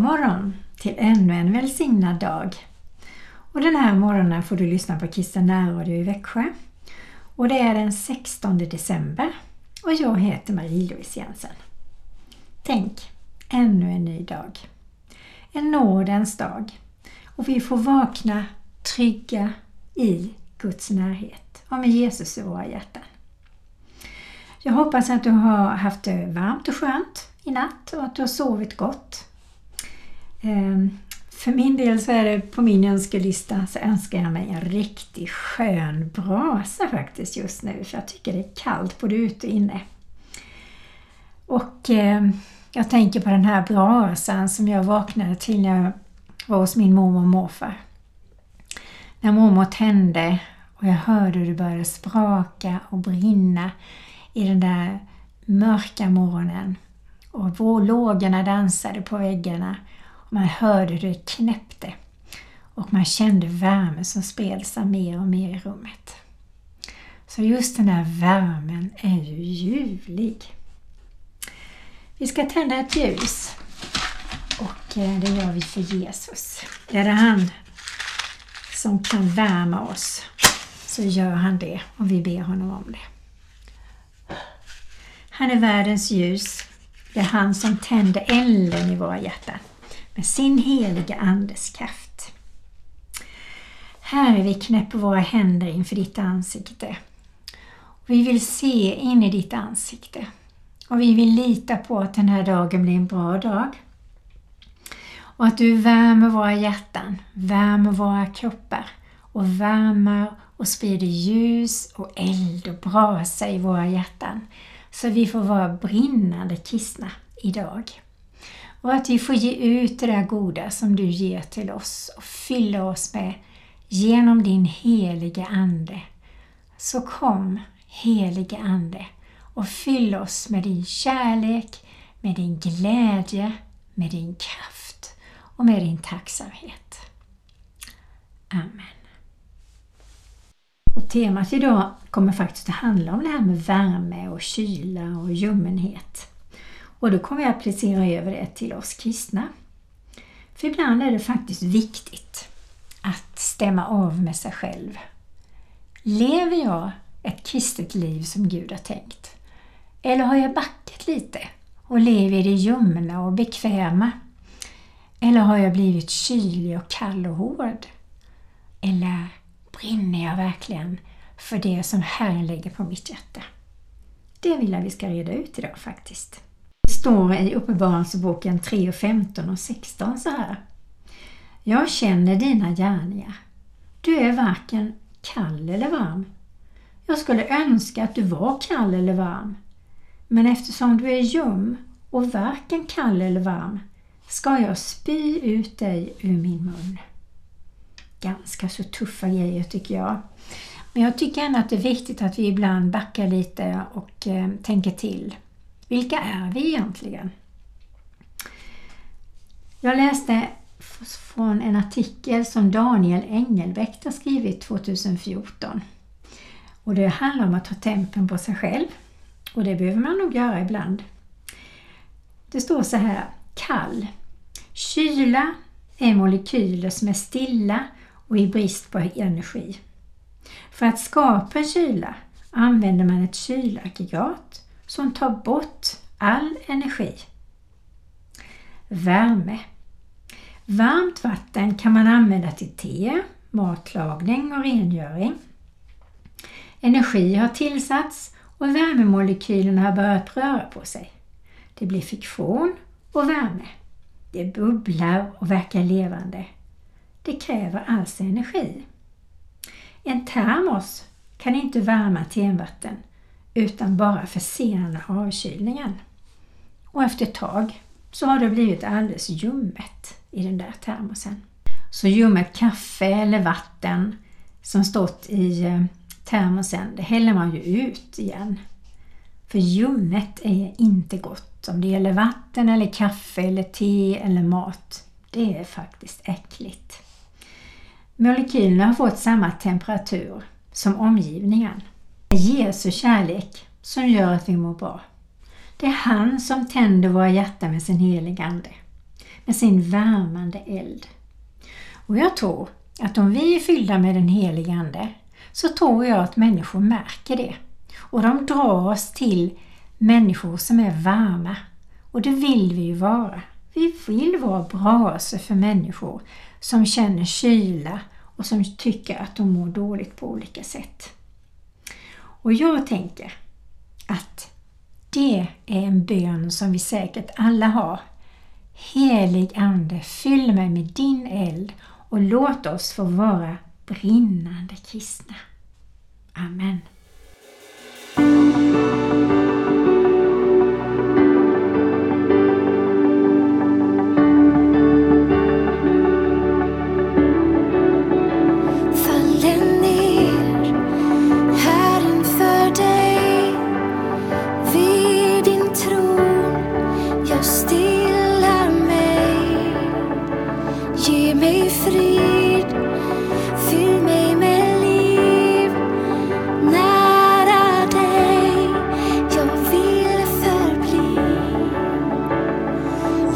god morgon till ännu en välsignad dag. Och den här morgonen får du lyssna på Kristen närradio i Växjö. Och det är den 16 december och jag heter Marie-Louise Jensen. Tänk, ännu en ny dag. En nådens dag. Och vi får vakna trygga i Guds närhet och med Jesus i våra hjärtan. Jag hoppas att du har haft det varmt och skönt i natt och att du har sovit gott. Ehm, för min del så är det på min önskelista så önskar jag mig en riktigt skön brasa faktiskt just nu för jag tycker det är kallt både ute och inne. Och eh, jag tänker på den här brasan som jag vaknade till när jag var hos min mormor och morfar. När mormor tände och jag hörde hur det började spraka och brinna i den där mörka morgonen och lågorna dansade på väggarna man hörde hur det knäppte och man kände värmen som spred sig mer och mer i rummet. Så just den där värmen är ju ljuvlig. Vi ska tända ett ljus och eh, det gör vi för Jesus. Är det han som kan värma oss så gör han det och vi ber honom om det. Han är världens ljus. Det är han som tänder elden i våra hjärtan med sin heliga Andes kraft. Herre, vi knäpper våra händer inför ditt ansikte. Vi vill se in i ditt ansikte och vi vill lita på att den här dagen blir en bra dag. Och att du värmer våra hjärtan, värmer våra kroppar och värmer och sprider ljus och eld och brasa i våra hjärtan så vi får vara brinnande kristna idag. Och att vi får ge ut det där goda som du ger till oss och fylla oss med genom din heliga Ande. Så kom helige Ande och fyll oss med din kärlek, med din glädje, med din kraft och med din tacksamhet. Amen. Och temat idag kommer faktiskt att handla om det här med värme och kyla och ljummenhet. Och då kommer jag applicera över det till oss kristna. För ibland är det faktiskt viktigt att stämma av med sig själv. Lever jag ett kristet liv som Gud har tänkt? Eller har jag backat lite och lever i det ljumna och bekväma? Eller har jag blivit kylig och kall och hård? Eller brinner jag verkligen för det som Herren lägger på mitt hjärta? Det vill jag vi ska reda ut idag faktiskt. Det står i Uppenbarelseboken 3, 15 och 16 så här. Jag känner dina gärningar. Du är varken kall eller varm. Jag skulle önska att du var kall eller varm. Men eftersom du är ljum och varken kall eller varm ska jag spy ut dig ur min mun. Ganska så tuffa grejer tycker jag. Men jag tycker ändå att det är viktigt att vi ibland backar lite och eh, tänker till. Vilka är vi egentligen? Jag läste från en artikel som Daniel Engelbäck har skrivit 2014. Och Det handlar om att ta tempen på sig själv. Och det behöver man nog göra ibland. Det står så här, kall. Kyla är molekyler som är stilla och i brist på energi. För att skapa kyla använder man ett kylaggregat som tar bort all energi. Värme. Varmt vatten kan man använda till te, matlagning och rengöring. Energi har tillsatts och värmemolekylerna har börjat röra på sig. Det blir fiktion och värme. Det bubblar och verkar levande. Det kräver alltså energi. En termos kan inte värma tenvatten utan bara försena avkylningen. Och efter ett tag så har det blivit alldeles ljummet i den där termosen. Så ljummet kaffe eller vatten som stått i eh, termosen, det häller man ju ut igen. För ljummet är inte gott. Om det gäller vatten eller kaffe eller te eller mat. Det är faktiskt äckligt. Molekylerna har fått samma temperatur som omgivningen. Det är Jesu kärlek som gör att vi mår bra. Det är han som tänder våra hjärtan med sin heliga Ande. med sin värmande eld. Och jag tror att om vi är fyllda med den helige Ande så tror jag att människor märker det. Och de drar oss till människor som är varma. Och det vill vi ju vara. Vi vill vara brasor alltså för människor som känner kyla och som tycker att de mår dåligt på olika sätt. Och jag tänker att det är en bön som vi säkert alla har. Helig Ande, fyll mig med din eld och låt oss få vara brinnande kristna. Amen.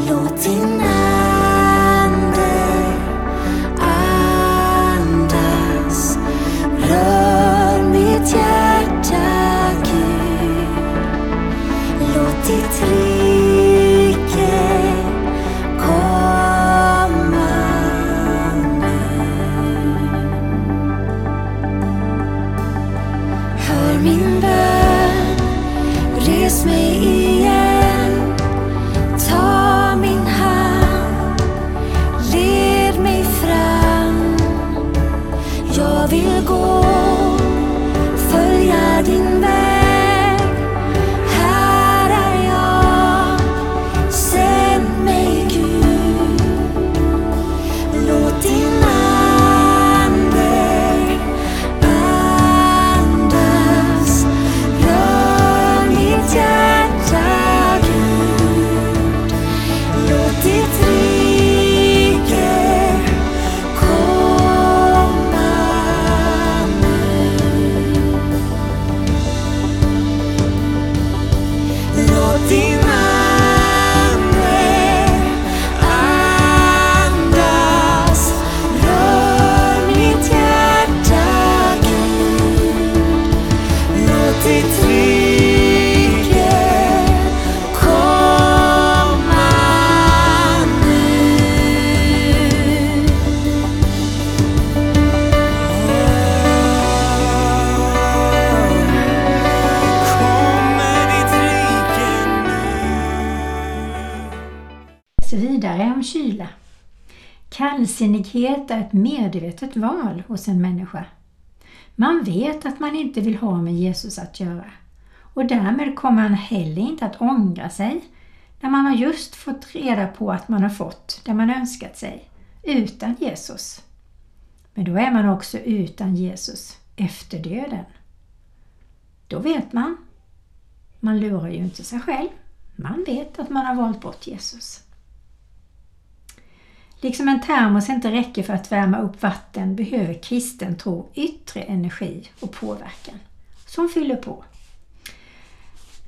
Vidare Kallsinnighet är ett medvetet val hos en människa. Man vet att man inte vill ha med Jesus att göra och därmed kommer man heller inte att ångra sig när man har just fått reda på att man har fått det man önskat sig utan Jesus. Men då är man också utan Jesus efter döden. Då vet man. Man lurar ju inte sig själv. Man vet att man har valt bort Jesus. Liksom en termos inte räcker för att värma upp vatten behöver kristen tro yttre energi och påverkan som fyller på.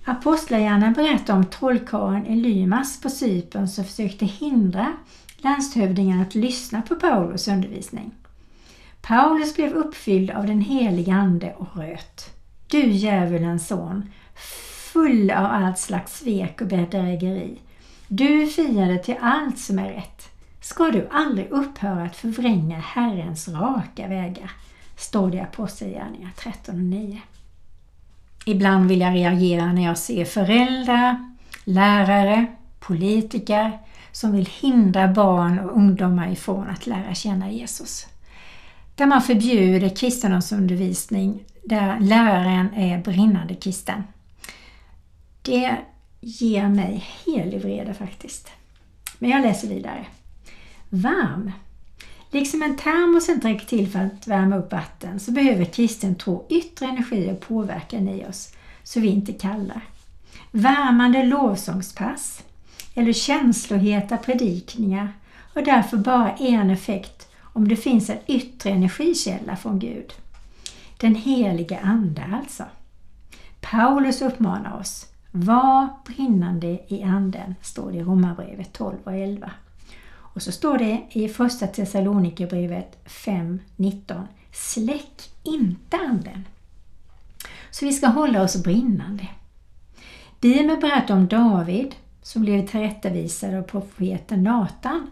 Apostlagärningarna berättar om trollkarlen Elymas på Cypern som försökte hindra landshövdingen att lyssna på Paulus undervisning. Paulus blev uppfylld av den helige Ande och röt. Du djävulens son, full av allt slags svek och bedrägeri. Du är fiende till allt som är rätt ska du aldrig upphöra att förvränga Herrens raka vägar, står det i Apostlagärningarna 13 och 9. Ibland vill jag reagera när jag ser föräldrar, lärare, politiker som vill hindra barn och ungdomar ifrån att lära känna Jesus. Där man förbjuder kristendomsundervisning där läraren är brinnande kristen. Det ger mig helig vrede faktiskt. Men jag läser vidare varm. Liksom en termos inte räcker till för att värma upp vatten så behöver kristen tro yttre energi och påverkan i oss så vi inte kallar. Värmande lovsångspass eller känsloheta predikningar har därför bara en effekt om det finns en yttre energikälla från Gud. Den heliga Ande alltså. Paulus uppmanar oss Var brinnande i Anden, står det i Romarbrevet 12 och 11. Och så står det i första Thessalonikerbrevet 5.19 Släck inte anden. Så vi ska hålla oss brinnande. Bibeln berättar om David som blev tillrättavisad av profeten Natan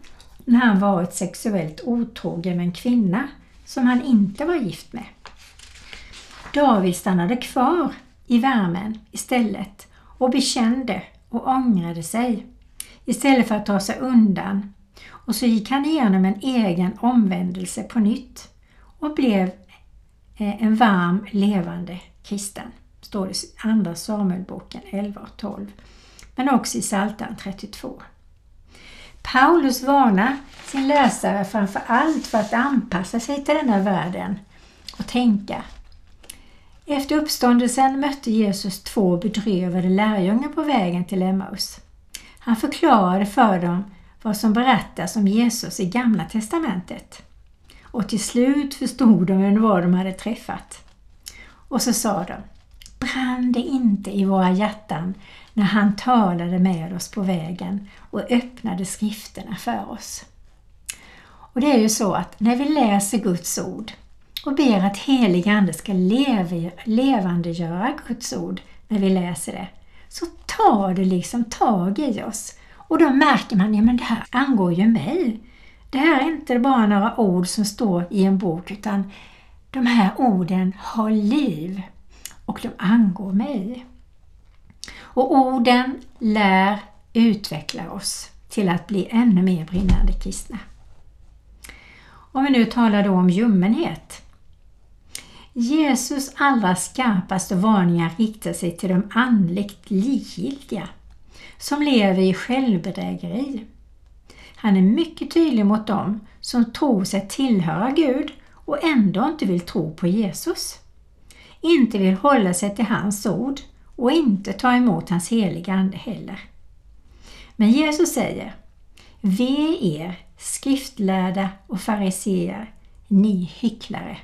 när han varit sexuellt otrogen med en kvinna som han inte var gift med. David stannade kvar i värmen istället och bekände och ångrade sig istället för att ta sig undan och så gick han igenom en egen omvändelse på nytt och blev eh, en varm levande kristen. Står det i Andra Samuelboken 11 och 12. Men också i Psaltaren 32. Paulus varnar sin läsare framför allt för att anpassa sig till denna världen och tänka. Efter uppståndelsen mötte Jesus två bedrövade lärjungar på vägen till Emmaus. Han förklarade för dem vad som berättas om Jesus i Gamla testamentet. Och till slut förstod de vad de hade träffat. Och så sa de, brann det inte i våra hjärtan när han talade med oss på vägen och öppnade skrifterna för oss. Och det är ju så att när vi läser Guds ord och ber att helig Ande ska levandegöra Guds ord när vi läser det, så tar det liksom tag i oss. Och då märker man, ja men det här angår ju mig. Det här är inte bara några ord som står i en bok utan de här orden har liv och de angår mig. Och orden lär utveckla oss till att bli ännu mer brinnande kristna. Om vi nu talar då om ljummenhet. Jesus allra skarpaste varningar riktar sig till de andligt likgiltiga som lever i självbedrägeri. Han är mycket tydlig mot dem som tror sig tillhöra Gud och ändå inte vill tro på Jesus. Inte vill hålla sig till hans ord och inte ta emot hans heliga Ande heller. Men Jesus säger Ve er skriftlärda och fariseer, ni hycklare.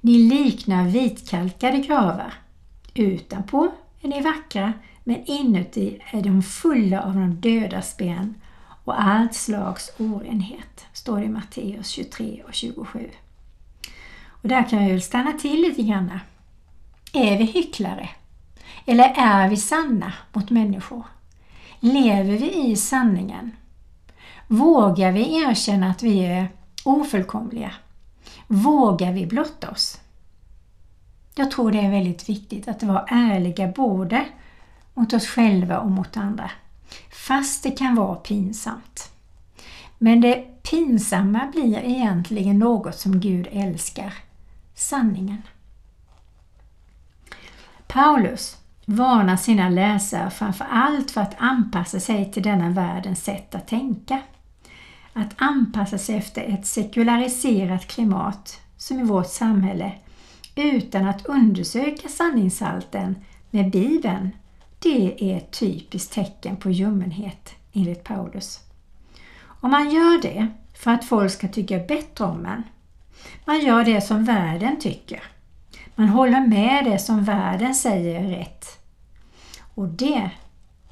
Ni liknar vitkalkade gravar. Utanpå är ni vackra, men inuti är de fulla av de dödas ben och allt slags orenhet, står det i Matteus 23 och 27. Och där kan jag väl stanna till lite grann. Är vi hycklare? Eller är vi sanna mot människor? Lever vi i sanningen? Vågar vi erkänna att vi är ofullkomliga? Vågar vi blotta oss? Jag tror det är väldigt viktigt att vara ärliga både mot oss själva och mot andra. Fast det kan vara pinsamt. Men det pinsamma blir egentligen något som Gud älskar. Sanningen. Paulus varnar sina läsare framför allt för att anpassa sig till denna världens sätt att tänka. Att anpassa sig efter ett sekulariserat klimat som i vårt samhälle utan att undersöka sanningshalten med Bibeln, det är ett typiskt tecken på ljummenhet enligt Paulus. Och man gör det för att folk ska tycka bättre om en, man gör det som världen tycker. Man håller med det som världen säger är rätt. Och det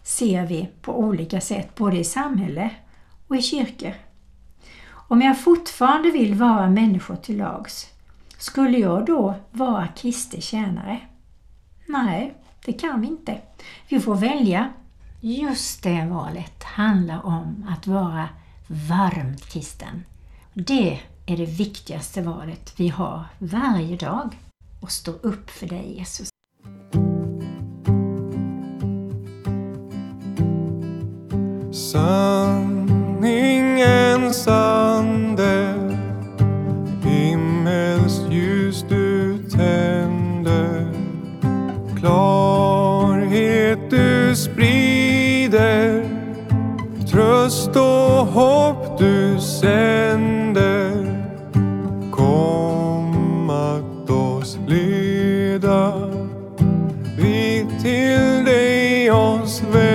ser vi på olika sätt både i samhälle och i kyrkor. Om jag fortfarande vill vara människor till lags, skulle jag då vara Kristi tjänare? Nej, det kan vi inte. Vi får välja. Just det valet handlar om att vara varmt kristen. Det är det viktigaste valet vi har varje dag och stå upp för dig Jesus. Sanningen, ande du sprider Tröst och hopp du sänder. Kom att oss leda Vi till dig oss vänder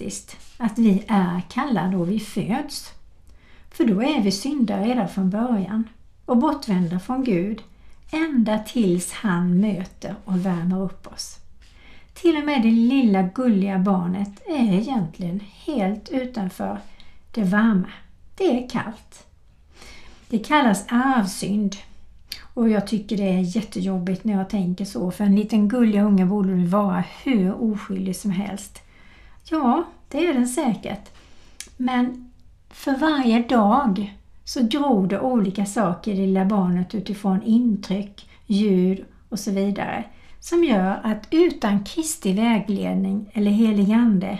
faktiskt att vi är kallade då vi föds. För då är vi syndare redan från början och bortvända från Gud ända tills han möter och värmer upp oss. Till och med det lilla gulliga barnet är egentligen helt utanför det varma. Det är kallt. Det kallas arvsynd och jag tycker det är jättejobbigt när jag tänker så för en liten gullig unge borde väl vara hur oskyldig som helst. Ja, det är den säkert. Men för varje dag så gror det olika saker i det lilla barnet utifrån intryck, ljud och så vidare som gör att utan Kristi vägledning eller helig Ande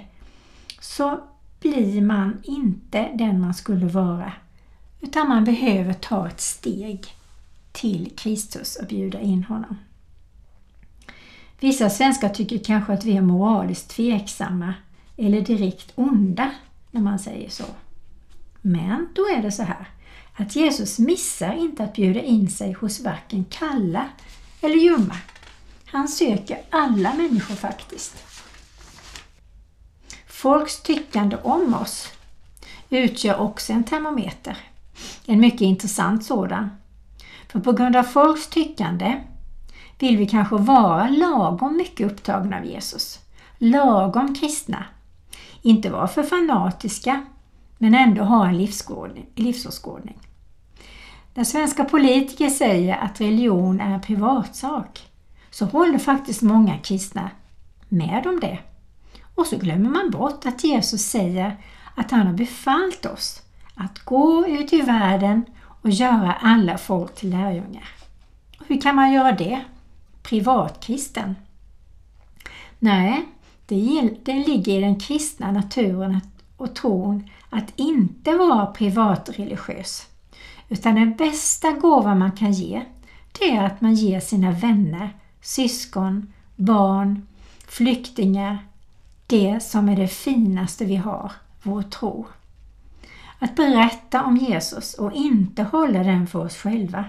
så blir man inte den man skulle vara utan man behöver ta ett steg till Kristus och bjuda in honom. Vissa svenskar tycker kanske att vi är moraliskt tveksamma eller direkt onda när man säger så. Men då är det så här att Jesus missar inte att bjuda in sig hos varken kalla eller ljumma. Han söker alla människor faktiskt. Folks tyckande om oss utgör också en termometer. En mycket intressant sådan. För på grund av folks tyckande vill vi kanske vara lagom mycket upptagna av Jesus. Lagom kristna. Inte vara för fanatiska men ändå ha en livsåskådning. När svenska politiker säger att religion är en privatsak så håller faktiskt många kristna med om det. Och så glömmer man bort att Jesus säger att han har befallt oss att gå ut i världen och göra alla folk till lärjungar. Hur kan man göra det? Privatkristen? Nej, det, ligger i den kristna naturen och tron att inte vara privatreligiös. Utan den bästa gåva man kan ge, det är att man ger sina vänner, syskon, barn, flyktingar, det som är det finaste vi har, vår tro. Att berätta om Jesus och inte hålla den för oss själva,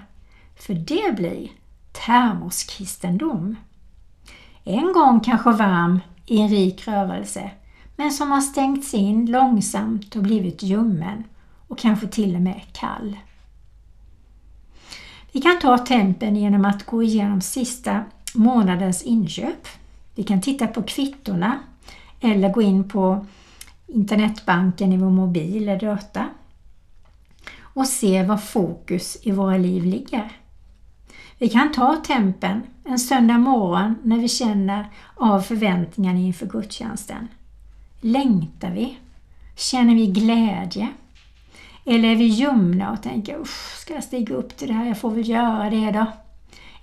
för det blir termoskristendom. En gång kanske varm i en rik rörelse, men som har stängts in långsamt och blivit ljummen och kanske till och med kall. Vi kan ta tempen genom att gå igenom sista månadens inköp. Vi kan titta på kvittorna eller gå in på internetbanken i vår mobil eller data och se var fokus i våra liv ligger. Vi kan ta tempen en söndag morgon när vi känner av förväntningarna inför gudstjänsten. Längtar vi? Känner vi glädje? Eller är vi ljumna och tänker ska jag stiga upp till det här? Jag får väl göra det då.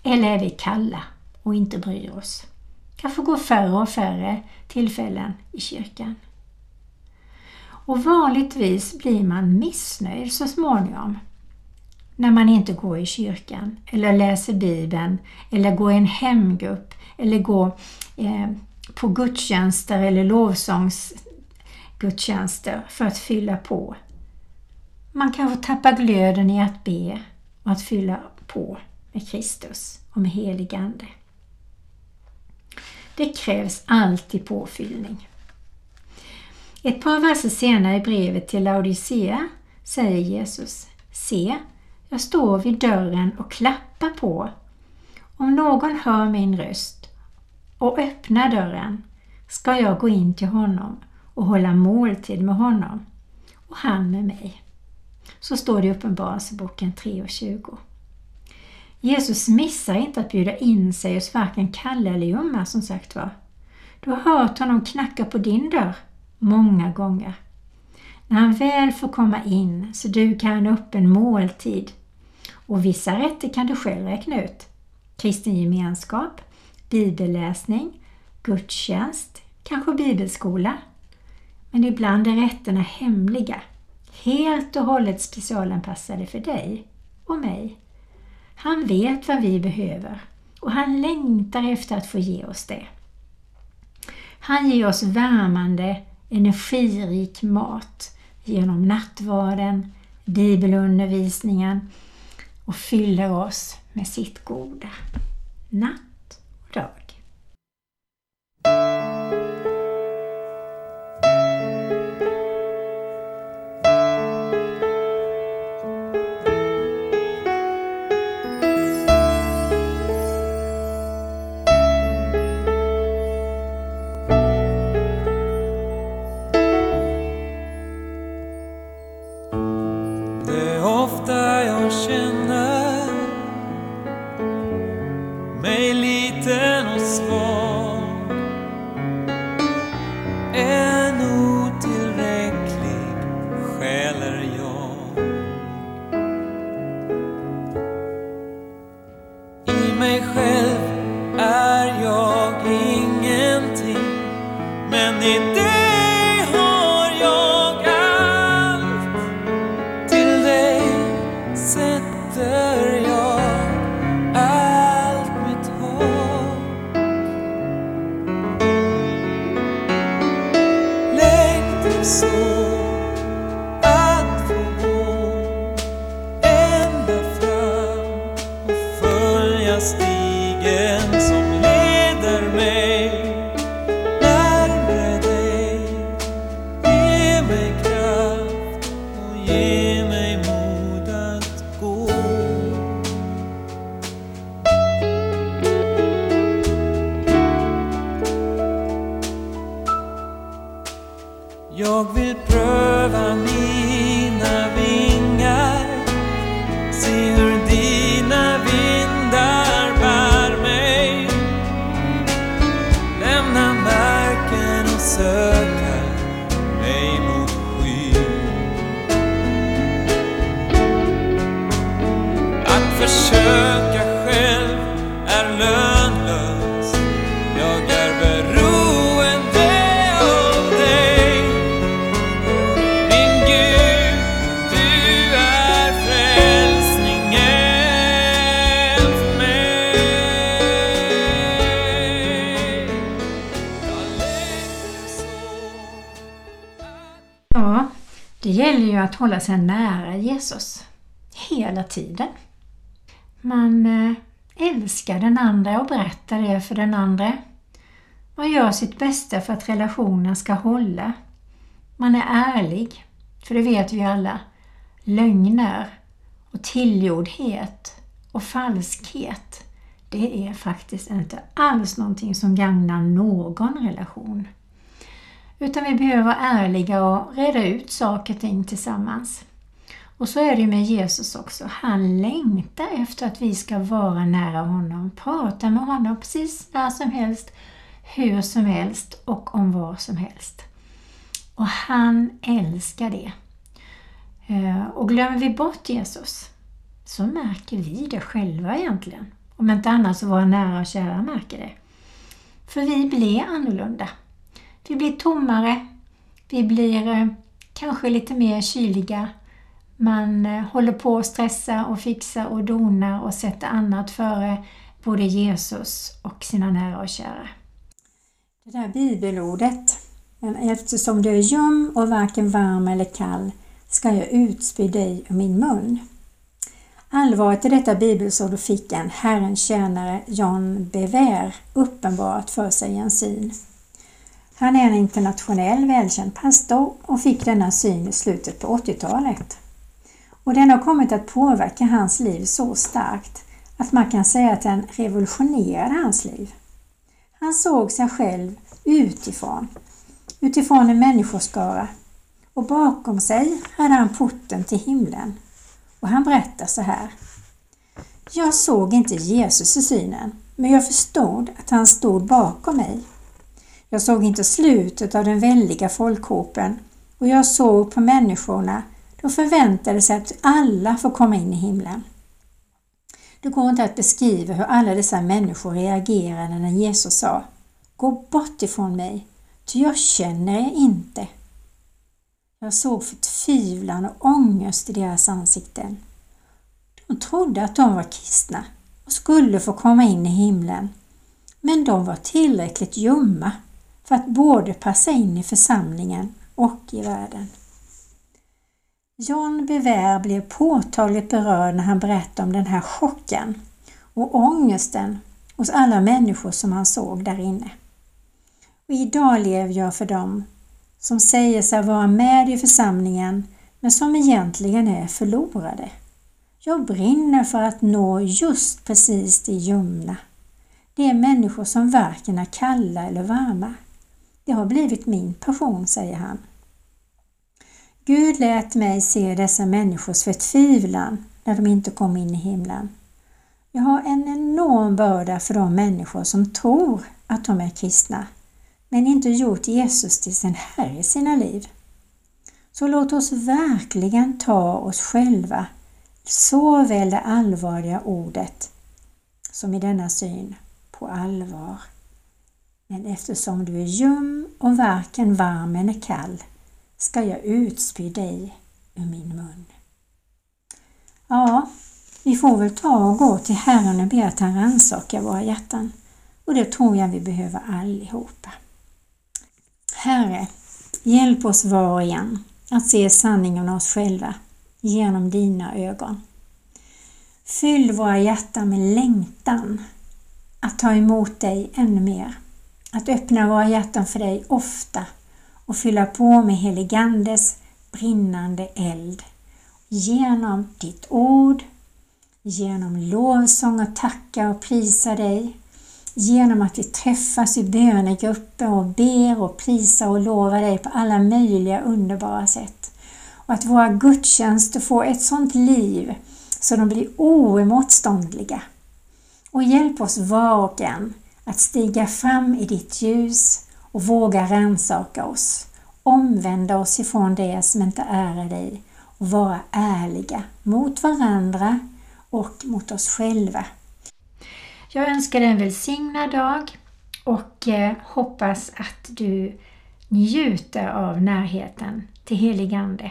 Eller är vi kalla och inte bryr oss? Kanske går färre och färre tillfällen i kyrkan. Och vanligtvis blir man missnöjd så småningom när man inte går i kyrkan eller läser Bibeln eller går i en hemgrupp eller går eh, på gudstjänster eller lovsångsgudstjänster för att fylla på. Man kanske tappar glöden i att be och att fylla på med Kristus och med helig Ande. Det krävs alltid påfyllning. Ett par verser senare i brevet till Laodicea säger Jesus Se, jag står vid dörren och klappar på. Om någon hör min röst och öppnar dörren ska jag gå in till honom och hålla måltid med honom och han med mig. Så står det i Uppenbarelseboken 3.20. Jesus missar inte att bjuda in sig hos varken Kalle eller Jumma som sagt var. Du har hört honom knacka på din dörr många gånger. När han väl får komma in så dukar han upp en måltid och vissa rätter kan du själv räkna ut. Kristen gemenskap, bibelläsning, gudstjänst, kanske bibelskola. Men ibland är rätterna hemliga, helt och hållet specialanpassade för dig och mig. Han vet vad vi behöver och han längtar efter att få ge oss det. Han ger oss värmande, energirik mat genom nattvarden, bibelundervisningen och fyller oss med sitt goda. Natt och dag. Mig själv är jag ingenting. Men i att hålla sig nära Jesus hela tiden. Man eh, älskar den andra och berättar det för den andra. Man gör sitt bästa för att relationen ska hålla. Man är ärlig, för det vet vi alla. Lögner och tillgjordhet och falskhet, det är faktiskt inte alls någonting som gagnar någon relation. Utan vi behöver vara ärliga och reda ut saker och ting tillsammans. Och så är det ju med Jesus också. Han längtar efter att vi ska vara nära honom, prata med honom precis när som helst, hur som helst och om vad som helst. Och han älskar det. Eh, och glömmer vi bort Jesus så märker vi det själva egentligen. Om inte annat så våra nära och kära märker det. För vi blir annorlunda. Vi blir tommare. Vi blir eh, kanske lite mer kyliga. Man eh, håller på att stressa och fixa och dona och sätta annat före både Jesus och sina nära och kära. Det där bibelordet, men eftersom du är ljum och varken varm eller kall ska jag utspy dig ur min mun. Allvaret i detta bibelsord fick en Herrens tjänare John Bever uppenbarat för sig i en syn. Han är en internationell välkänd pastor och fick denna syn i slutet på 80-talet. Och den har kommit att påverka hans liv så starkt att man kan säga att den revolutionerade hans liv. Han såg sig själv utifrån, utifrån en människoskara och bakom sig hade han porten till himlen. Och han berättar så här. Jag såg inte Jesus i synen, men jag förstod att han stod bakom mig. Jag såg inte slutet av den väldiga folkhopen och jag såg på människorna de förväntade sig att alla får komma in i himlen. Det går inte att beskriva hur alla dessa människor reagerade när Jesus sa Gå bort ifrån mig, ty jag känner er inte. Jag såg förtvivlan och ångest i deras ansikten. De trodde att de var kristna och skulle få komma in i himlen. Men de var tillräckligt ljumma för att både passa in i församlingen och i världen. John Bevere blev påtagligt berörd när han berättade om den här chocken och ångesten hos alla människor som han såg där inne. Och idag lever jag för dem som säger sig vara med i församlingen men som egentligen är förlorade. Jag brinner för att nå just precis de ljumna. Det är människor som varken är kalla eller varma. Det har blivit min passion, säger han. Gud lät mig se dessa människors förtvivlan när de inte kom in i himlen. Jag har en enorm börda för de människor som tror att de är kristna men inte gjort Jesus till sin Herre i sina liv. Så låt oss verkligen ta oss själva, såväl det allvarliga ordet som i denna syn, på allvar. Men eftersom du är ljum och varken varm eller kall ska jag utspy dig ur min mun. Ja, vi får väl ta och gå till Herren och be att han rannsakar våra hjärtan. Och det tror jag vi behöver allihopa. Herre, hjälp oss var och en att se sanningen om oss själva genom dina ögon. Fyll våra hjärtan med längtan att ta emot dig ännu mer. Att öppna våra hjärtan för dig ofta och fylla på med heligandes brinnande eld. Genom ditt ord, genom lovsång och tacka och prisa dig, genom att vi träffas i bönegrupper och ber och prisar och lovar dig på alla möjliga underbara sätt. Och att våra gudstjänster får ett sådant liv så de blir oemotståndliga. Och hjälp oss var och en att stiga fram i ditt ljus och våga rannsaka oss, omvända oss ifrån det som inte är dig och vara ärliga mot varandra och mot oss själva. Jag önskar dig en välsignad dag och eh, hoppas att du njuter av närheten till heligande.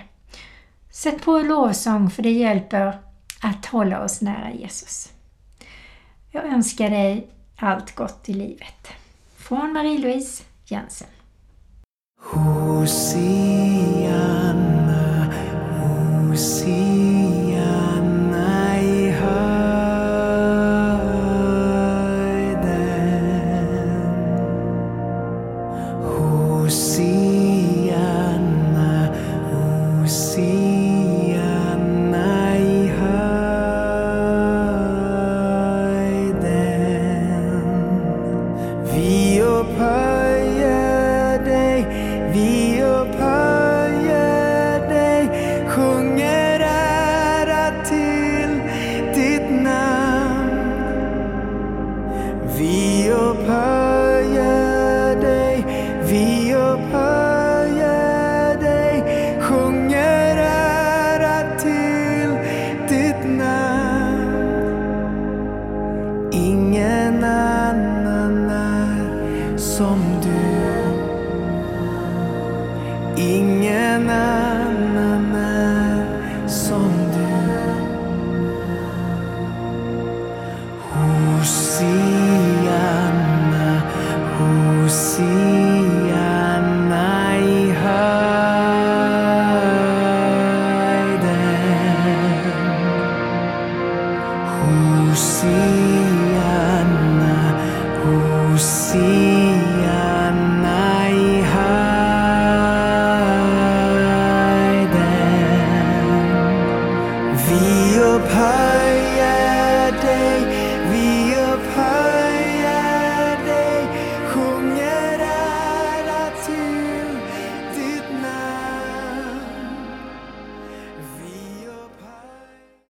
Sätt på lovsång för det hjälper att hålla oss nära Jesus. Jag önskar dig allt gott i livet. Från Marie-Louise Jensen. Hosianna, Hosianna Ingen annan är som du. Ingen annan